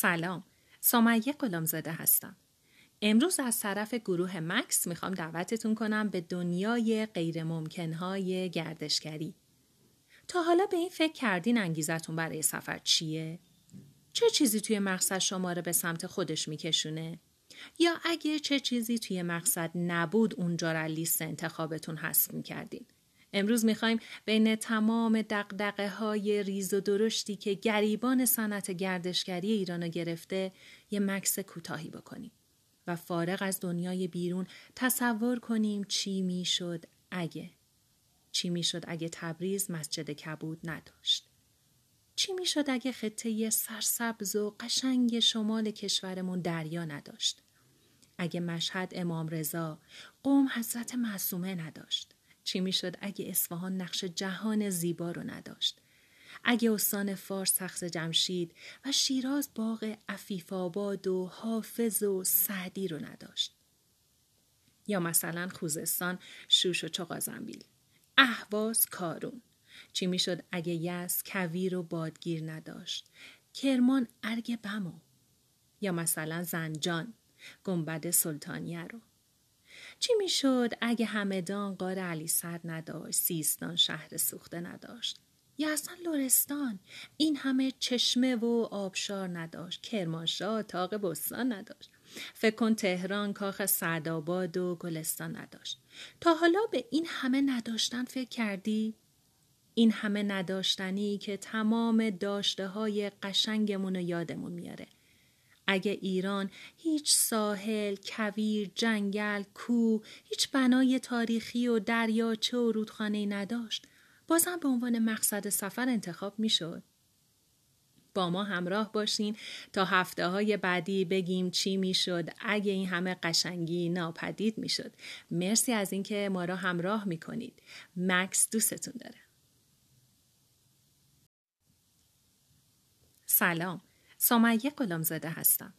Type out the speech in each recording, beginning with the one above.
سلام سمیه غلامزاده هستم امروز از طرف گروه مکس می‌خوام دعوتتون کنم به دنیای غیرممکنهای گردشگری تا حالا به این فکر کردین انگیزتون برای سفر چیه؟ چه چیزی توی مقصد شما رو به سمت خودش میکشونه؟ یا اگه چه چیزی توی مقصد نبود اونجا را لیست انتخابتون حذف می‌کردین؟ امروز می‌خوایم بین تمام دقدقه های ریز و درشتی که گریبان صنعت گردشگری ایران گرفته یه مکس کوتاهی بکنیم و فارغ از دنیای بیرون تصور کنیم چی می‌شد اگه. چی می‌شد اگه تبریز مسجد کبود نداشت. چی می‌شد اگه خطه سرسبز و قشنگ شمال کشورمون دریا نداشت. اگه مشهد امام رضا قوم حضرت معصومه نداشت. چی می‌شد اگه اصفهان نقش جهان زیبا رو نداشت. اگه استان فارس تخت جمشید و شیراز باغ عفیف آباد و حافظ و سعدی رو نداشت. یا مثلا خوزستان شوش و چقازنبیل اهواز کارون. چی می‌شد اگه یس کویر و بادگیر نداشت. کرمان ارگ بمو. یا مثلا زنجان گنبد سلطانیه رو. چی می‌شد اگه همدان قار علی سر نداشت سیستان شهر سوخته نداشت؟ یا اصلا لورستان این همه چشمه و آبشار نداشت کرمانشاه تاق بستان نداشت. فکر کن تهران کاخ سعدآباد و گلستان نداشت. تا حالا به این همه نداشتن فکر کردی؟ این همه نداشتنی که تمام داشته های قشنگمون و یادمون میاره. اگه ایران هیچ ساحل، کویر، جنگل، کوه، هیچ بنای تاریخی و دریاچه و رودخانه نداشت، بازم به عنوان مقصد سفر انتخاب می‌شد. با ما همراه باشین تا هفته های بعدی بگیم چی می‌شد اگه این همه قشنگی ناپدید می‌شد. مرسی از اینکه ما را همراه می‌کنید. مکس دوستتون داره. سلام. سمیه غلامزاده هستم.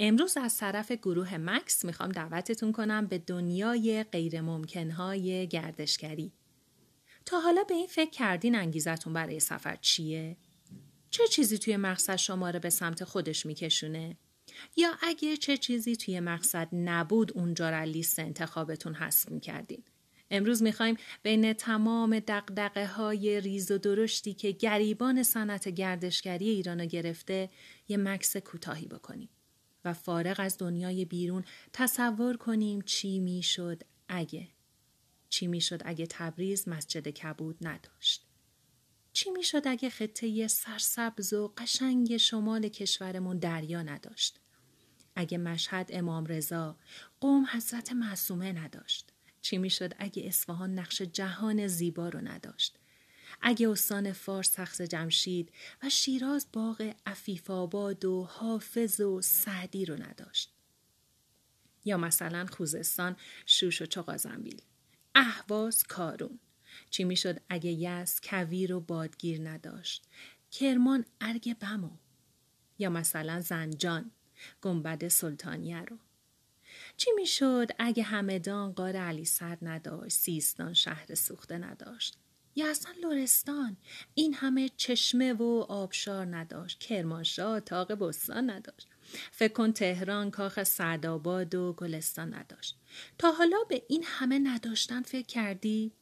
امروز از طرف گروه مکس می‌خوام دعوتتون کنم به دنیای غیرممکنهای گردشگری. تا حالا به این فکر کردین انگیزتون برای سفر چیه؟ چه چیزی توی مقصد شما رو به سمت خودش میکشونه؟ یا اگه چه چیزی توی مقصد نبود اونجا را لیست انتخابتون حذف می‌کردین؟ امروز می‌خوایم بین تمام دقدقه های ریز و درشتی که گریبان صنعت گردشگری ایران گرفته یه مکس کوتاهی بکنیم و فارغ از دنیای بیرون تصور کنیم چی می‌شد اگه. چی می‌شد اگه تبریز مسجد کبود نداشت. چی می‌شد اگه خطه سرسبز و قشنگ شمال کشورمون دریا نداشت. اگه مشهد امام رضا قوم حضرت معصومه نداشت. چی می‌شد؟ اگه اصفهان نقش جهان زیبا رو نداشت. اگه استان فارس تخت جمشید و شیراز باغ عفیف آباد و حافظ و سعدی رو نداشت. یا مثلا خوزستان شوش و چقازنبیل اهواز کارون. چی می‌شد اگه یس کویر و بادگیر نداشت؟ کرمان ارگ بمو یا مثلا زنجان گنبد سلطانیه رو. چی می‌شد اگه همدان قار علی سر نداشت سیستان شهر سوخته نداشت؟ یا اصلا لورستان این همه چشمه و آبشار نداشت کرمانشاه تاق بستان نداشت. فکر کن تهران کاخ سعدآباد و گلستان نداشت. تا حالا به این همه نداشتن فکر کردی؟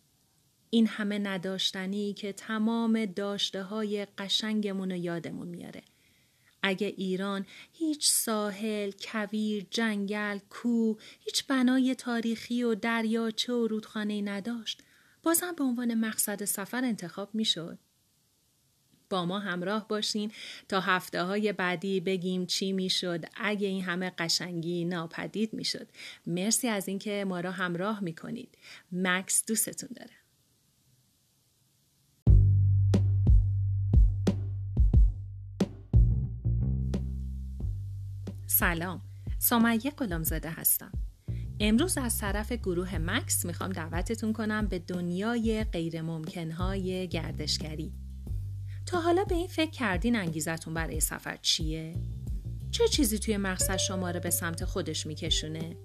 این همه نداشتنی که تمام داشته های قشنگمون و یادمون میاره. اگه ایران هیچ ساحل، کویر، جنگل، کوه، هیچ بنای تاریخی و دریاچه و رودخانه نداشت، بازم به عنوان مقصد سفر انتخاب می‌شد. با ما همراه باشین تا هفته های بعدی بگیم چی می‌شد اگه این همه قشنگی ناپدید می‌شد. مرسی از اینکه ما را همراه می‌کنید. مکس دوستتون داره. سلام سمیه غلامزاده هستم امروز از طرف گروه مکس می‌خوام دعوتتون کنم به دنیای غیرممکنهای گردشگری تا حالا به این فکر کردین انگیزتون برای سفر چیه؟ چه چیزی توی مقصد شما رو به سمت خودش میکشونه؟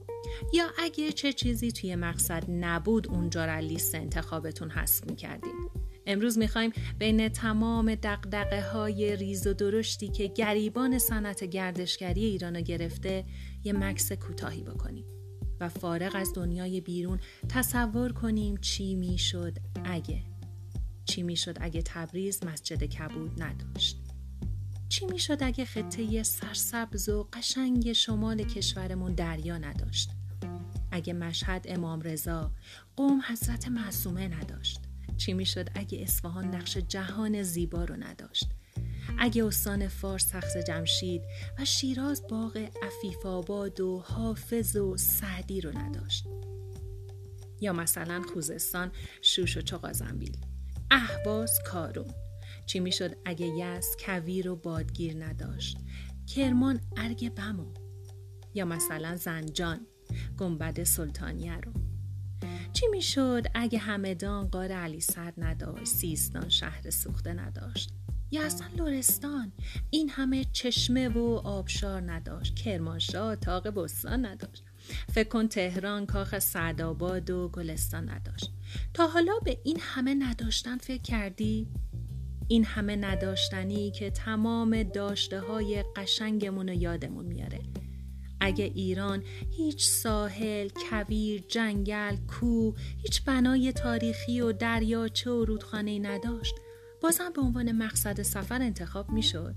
یا اگه چه چیزی توی مقصد نبود اونجا را لیست انتخابتون حذف می‌کردین؟ امروز می‌خوایم بین تمام دقدقه های ریز و درشتی که گریبان صنعت گردشگری ایرانو گرفته یه مکس کوتاهی بکنیم و فارغ از دنیای بیرون تصور کنیم چی می‌شد اگه. چی می‌شد اگه تبریز مسجد کبود نداشت. چی می‌شد اگه خطه سرسبز و قشنگ شمال کشورمون دریا نداشت. اگه مشهد امام رضا قوم حضرت معصومه نداشت. چی می‌شد؟ اگه اصفهان نقش جهان زیبا رو نداشت. اگه استان فارس تخت جمشید و شیراز باغ عفیف آباد و حافظ و سعدی رو نداشت. یا مثلا خوزستان شوش و چقازنبیل اهواز کارون. چی می‌شد اگه یس کویر و بادگیر نداشت؟ کرمان ارگ بمو. یا مثلا زنجان گنبد سلطانیه رو. چی می‌شد اگه همدان قار علی سر نداشت سیستان شهر سوخته نداشت؟ یا اصلا لورستان این همه چشمه و آبشار نداشت کرمانشاه تاق بستان نداشت. فکر کن تهران کاخ سعدآباد و گلستان نداشت. تا حالا به این همه نداشتن فکر کردی؟ این همه نداشتنی که تمام داشته های قشنگمون رو یادمون میاره. اگه ایران هیچ ساحل، کویر، جنگل، کوه، هیچ بنای تاریخی و دریاچه و رودخانه نداشت بازم به عنوان مقصد سفر انتخاب می‌شد.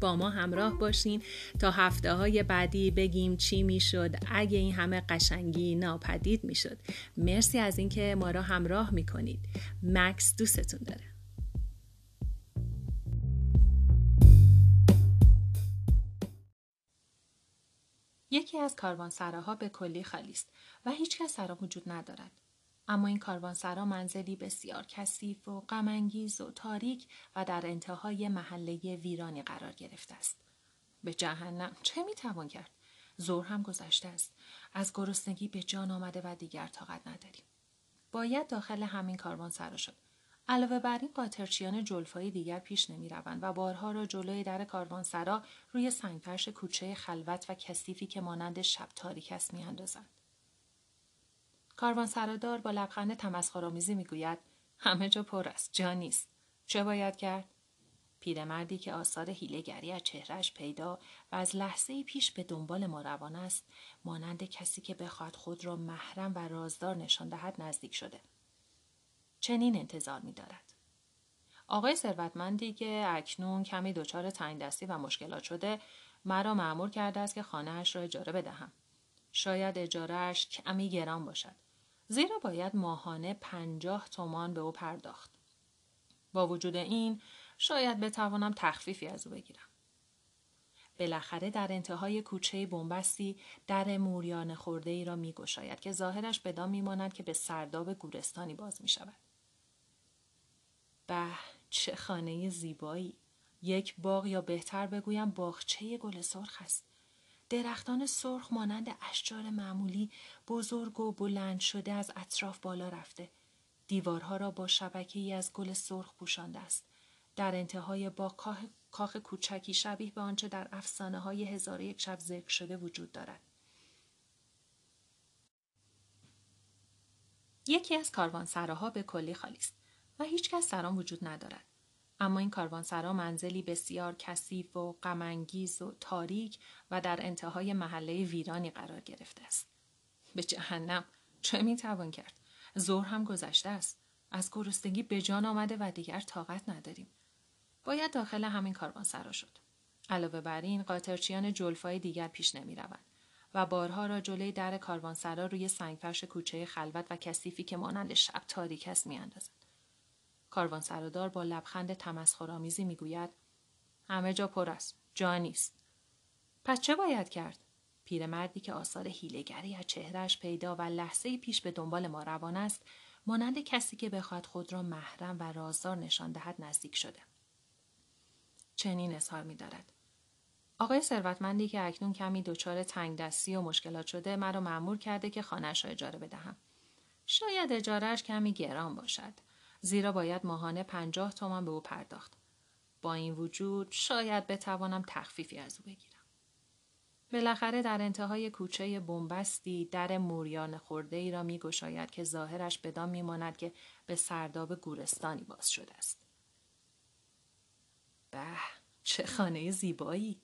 با ما همراه باشین تا هفته های بعدی بگیم چی می‌شد اگه این همه قشنگی ناپدید می‌شد. مرسی از اینکه ما را همراه می‌کنید. مکس دوستتون داره. یکی از کاروانسراها به کلی خالی است و هیچ کس در وجود ندارد. اما این کاروانسرا منزلی بسیار کثیف و غمانگیز و تاریک و در انتهای محله ویرانی قرار گرفته است. به جهنم چه می‌توان کرد؟ زور هم گذشته است. از گرسنگی به جان آمده و دیگر طاقت نداریم. باید داخل همین کاروانسرا شد. علاوه بر این قاطرچیان جلفایی دیگر پیش نمی روند و بارها را جلوی در کاروانسرا روی سنگفرش کوچه خلوت و کثیفی که مانند شب تاریک است می اندازند. کاروان سرادار با لبخند تمسخرآمیزی می‌گوید همه جا پر است جا نیست. چه باید کرد؟ پیرمردی که آثار هیلگری از چهرش پیدا و از لحظه پیش به دنبال ما روان است مانند کسی که بخواهد خود را محرم و رازدار نشان دهد نزدیک شده. چنین انتظار میدارد آقای ثروتمندی که اکنون کمی دچار تنگ دستی و مشکلات شده مرا معمور کرده است که خانهاش را اجاره بدهم شاید اجارهش کمی گران باشد زیرا باید ماهانه پنجاه تومان به او پرداخت. با وجود این شاید بتوانم تخفیفی از او بگیرم. بالاخره در انتهای کوچه بنبستی در موریان خورده ای را می گشاید که ظاهرش بدان می ماند که به سرداب گورستانی باز می شود. به چه خانه زیبایی! یک باغ یا بهتر بگویم باغچه گل سرخ است. درختان سرخ مانند اشجار معمولی بزرگ و بلند شده از اطراف بالا رفته. دیوارها را با شبکه ای از گل سرخ پوشانده است. در انتهای با کاخ, کاخ کوچکی شبیه به آنچه در افسانه های هزار یک شب ذکر شده وجود دارد. یکی از کاروانسراها به کلی خالی است و هیچ کس در آن وجود ندارد. اما این کاروانسرا منزلی بسیار کثیف و غمانگیز و تاریک و در انتهای محله ویرانی قرار گرفته است. به جهنم! چه می‌توان کرد؟ زور هم گذشته است. از گرسنگی به جان آمده و دیگر طاقت نداریم. باید داخل همین کاروانسرا شد. علاوه بر این قاطرچیان جلفای دیگر پیش نمی روند و بارها را جلوی در کاروانسرا روی سنگفرش کوچه خلوت و کثیفی که مانند شب تاریک است میاندازند. کاروان سرادار با لبخند تمسخرآمیزی می‌گوید همه جا پر است جا نیست. پس چه باید کرد؟ پیرمردی که آثار هیلگری از چهرهش پیدا و لحظه پیش به دنبال ما روان است مانند کسی که بخواهد خود را محرم و رازدار نشان دهد نزدیک شده. چنین اظهار میدارد. آقای ثروتمندی که اکنون کمی دچار تنگ دستی و مشکلات شده مرا معمور کرده که خانهاش را اجاره بدهم. شاید اجارهش کمی گران باشد. زیرا باید ماهانه پنجاه تومان به او پرداخت. با این وجود شاید بتوانم تخفیفی از او بگیرم. بالاخره در انتهای کوچه بنبستی در موریان خورده ای را می گشاید که ظاهرش بدان می ماند که به سرداب گورستانی باز شده است. به چه خانه زیبایی!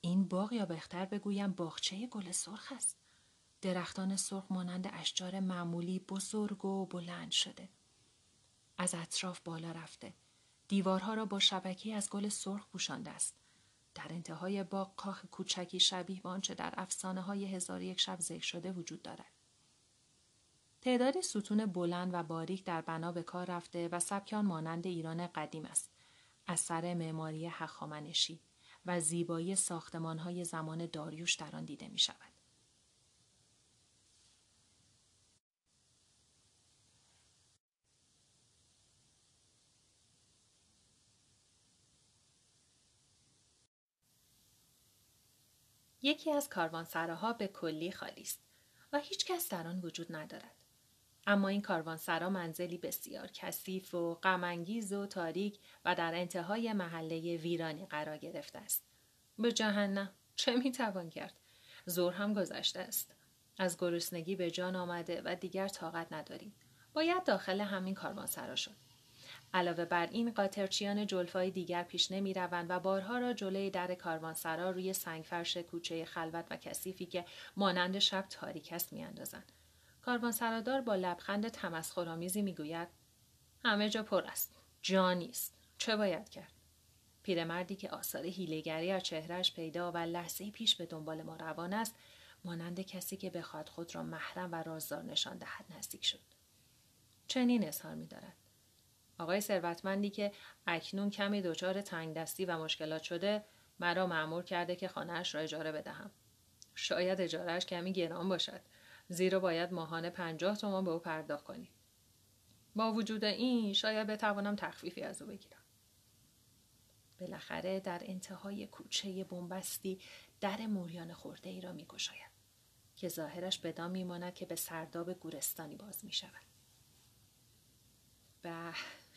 این باغ یا بهتر بگویم باغچه گل سرخ است. درختان سرخ مانند اشجار معمولی بزرگ و بلند شده. از اطراف بالا رفته. دیوارها را با شبکی از گل سرخ پوشانده است. در انتهای باغ کاخ کوچکی شبیه به آنچه در افسانه های هزار یک شب ذکر شده وجود دارد. تعدادی ستون بلند و باریک در بنا به کار رفته و سبکان مانند ایران قدیم است. اثر معماری هخامنشی و زیبایی ساختمان های زمان داریوش در آن دیده می شود. یکی از کاروانسراها به کلی خالی است و هیچ کس در آن وجود ندارد. اما این کاروانسرا منزلی بسیار کثیف و غمانگیز و تاریک و در انتهای محله ویرانی قرار گرفته است. به جهنم چه می‌توان کرد؟ زور هم گذشته است. از گرسنگی به جان آمده و دیگر طاقت نداریم. باید داخل همین کاروانسرا شد. علاوه بر این قاطرچیان جلفای دیگر پیش نمی روند و بارها را جلوی در کاروانسرا روی سنگفرش کوچه خلوت و کثیفی که مانند شب تاریک است میاندازند. کاروانسرادار با لبخند تمسخرآمیزی می‌گوید همه جا پر است جا نیست چه باید کرد؟ پیرمردی که آثار هیلگری از چهرهش پیدا و لحظه پیش به دنبال ما روان است مانند کسی که بخواد خود را محرم و رازدار نشان دهد نزدیک شد. چنین اظهار میدارد. آقای ثروتمندی که اکنون کمی دچار تنگ دستی و مشکلات شده مرا معمور کرده که خانهاش را اجاره بدهم. شاید اجارهش کمی گران باشد. زیرا باید ماهانه پنجاه تومان به او پرداخت کنی. با وجود این شاید بتوانم تخفیفی از او بگیرم. بالاخره در انتهای کوچه بنبستی در موریان خورده ای را می گشاید که ظاهرش بدان میماند که به سرداب گورستانی باز می شود. به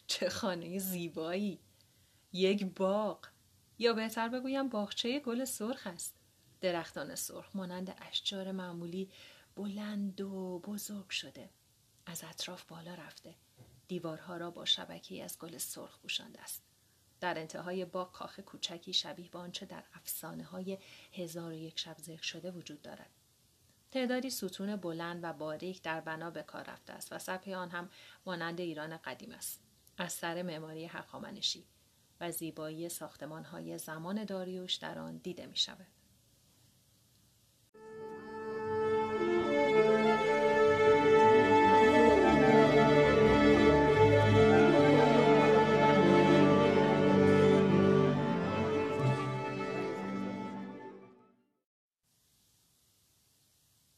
چه خانه زیبایی. یک باغ. یا بهتر بگویم باغچه گل سرخ است. درختان سرخ مانند اشجار معمولی بلند و بزرگ شده. از اطراف بالا رفته. دیوارها را با شبکی از گل سرخ پوشانده است. در انتهای باغ کاخ کوچکی شبیه به آنچه در افسانه های هزار و یک شب ذکر شده وجود دارد. تعدادی ستون بلند و باریک در بنا به کار رفته است و سبک آن هم مانند ایران قدیم است. اثر معماری هخامنشی و زیبایی های زمان داریوش در آن دیده می شود.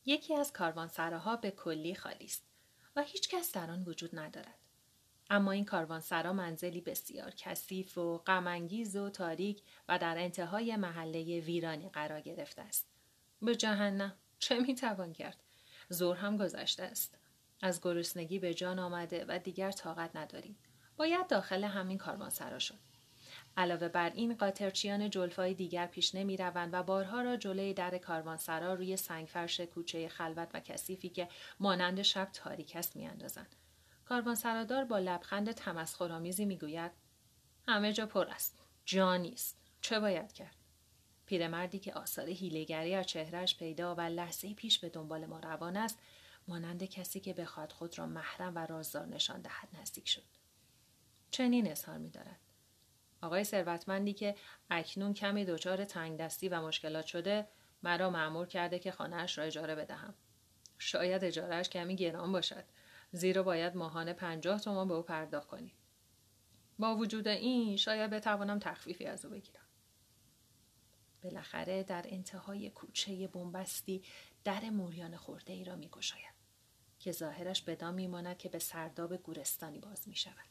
یکی از کاروانسراها به کلی خالی است و هیچ کس در آن وجود ندارد. اما این کاروانسرا منزلی بسیار کثیف و غمانگیز و تاریک و در انتهای محله ویرانی قرار گرفته است. به جهنم چه می‌توان کرد؟ زور هم گذشته است. از گرسنگی به جان آمده و دیگر طاقت نداریم. باید داخل همین کاروانسرا شد. علاوه بر این قاطرچیان جلفای دیگر پیش نمی روند و بارها را جلوی در کاروانسرا روی سنگفرش کوچه خلوت و کثیفی که مانند شب تاریک است میاندازند. کاروانسرادار با لبخند تمسخرآمیزی می‌گوید همه جا پر است. جا نیست. چه باید کرد؟ پیرمردی که آثار هیلگری از چهرهش پیدا و لحظه پیش به دنبال ما روان است مانند کسی که بخواد خود را محرم و رازدار نشان دهد نزدیک شد. چنین اظهار میدارد. آقای ثروتمندی که اکنون کمی دچار تنگ دستی و مشکلات شده مرا معمور کرده که خانهاش را اجاره بدهم. شاید اجارهش کمی گران باشد. زیرا باید ماهانه پنجاه تومان به او پرداخت کنی. با وجود این شاید بتوانم تخفیفی از او بگیرم. بالاخره در انتهای کوچه بنبستی در موریان خورده ای را می گشاید که ظاهرش بدان میماند که به سرداب گورستانی باز می شود.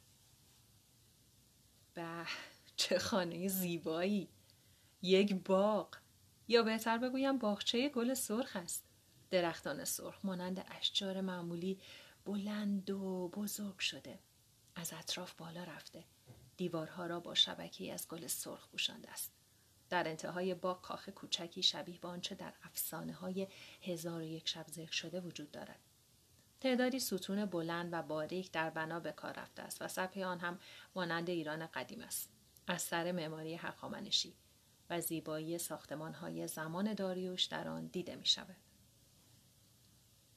به چه خانه زیبایی یک باغ یا بهتر بگویم باغچه گل سرخ است درختان سرخ مانند اشجار معمولی بلند و بزرگ شده از اطراف بالا رفته دیوارها را با شبکی از گل سرخ پوشانده است در انتهای باغ کاخ کوچکی شبیه به آنچه در افسانه های هزار و یک شب ذکر شده وجود دارد. تعدادی ستون بلند و باریک در بنا به کار رفته است و سطح آن هم مانند ایران قدیم است. از سر معماری حقامنشی و زیبایی ساختمان های زمان داریوش در آن دیده می شود.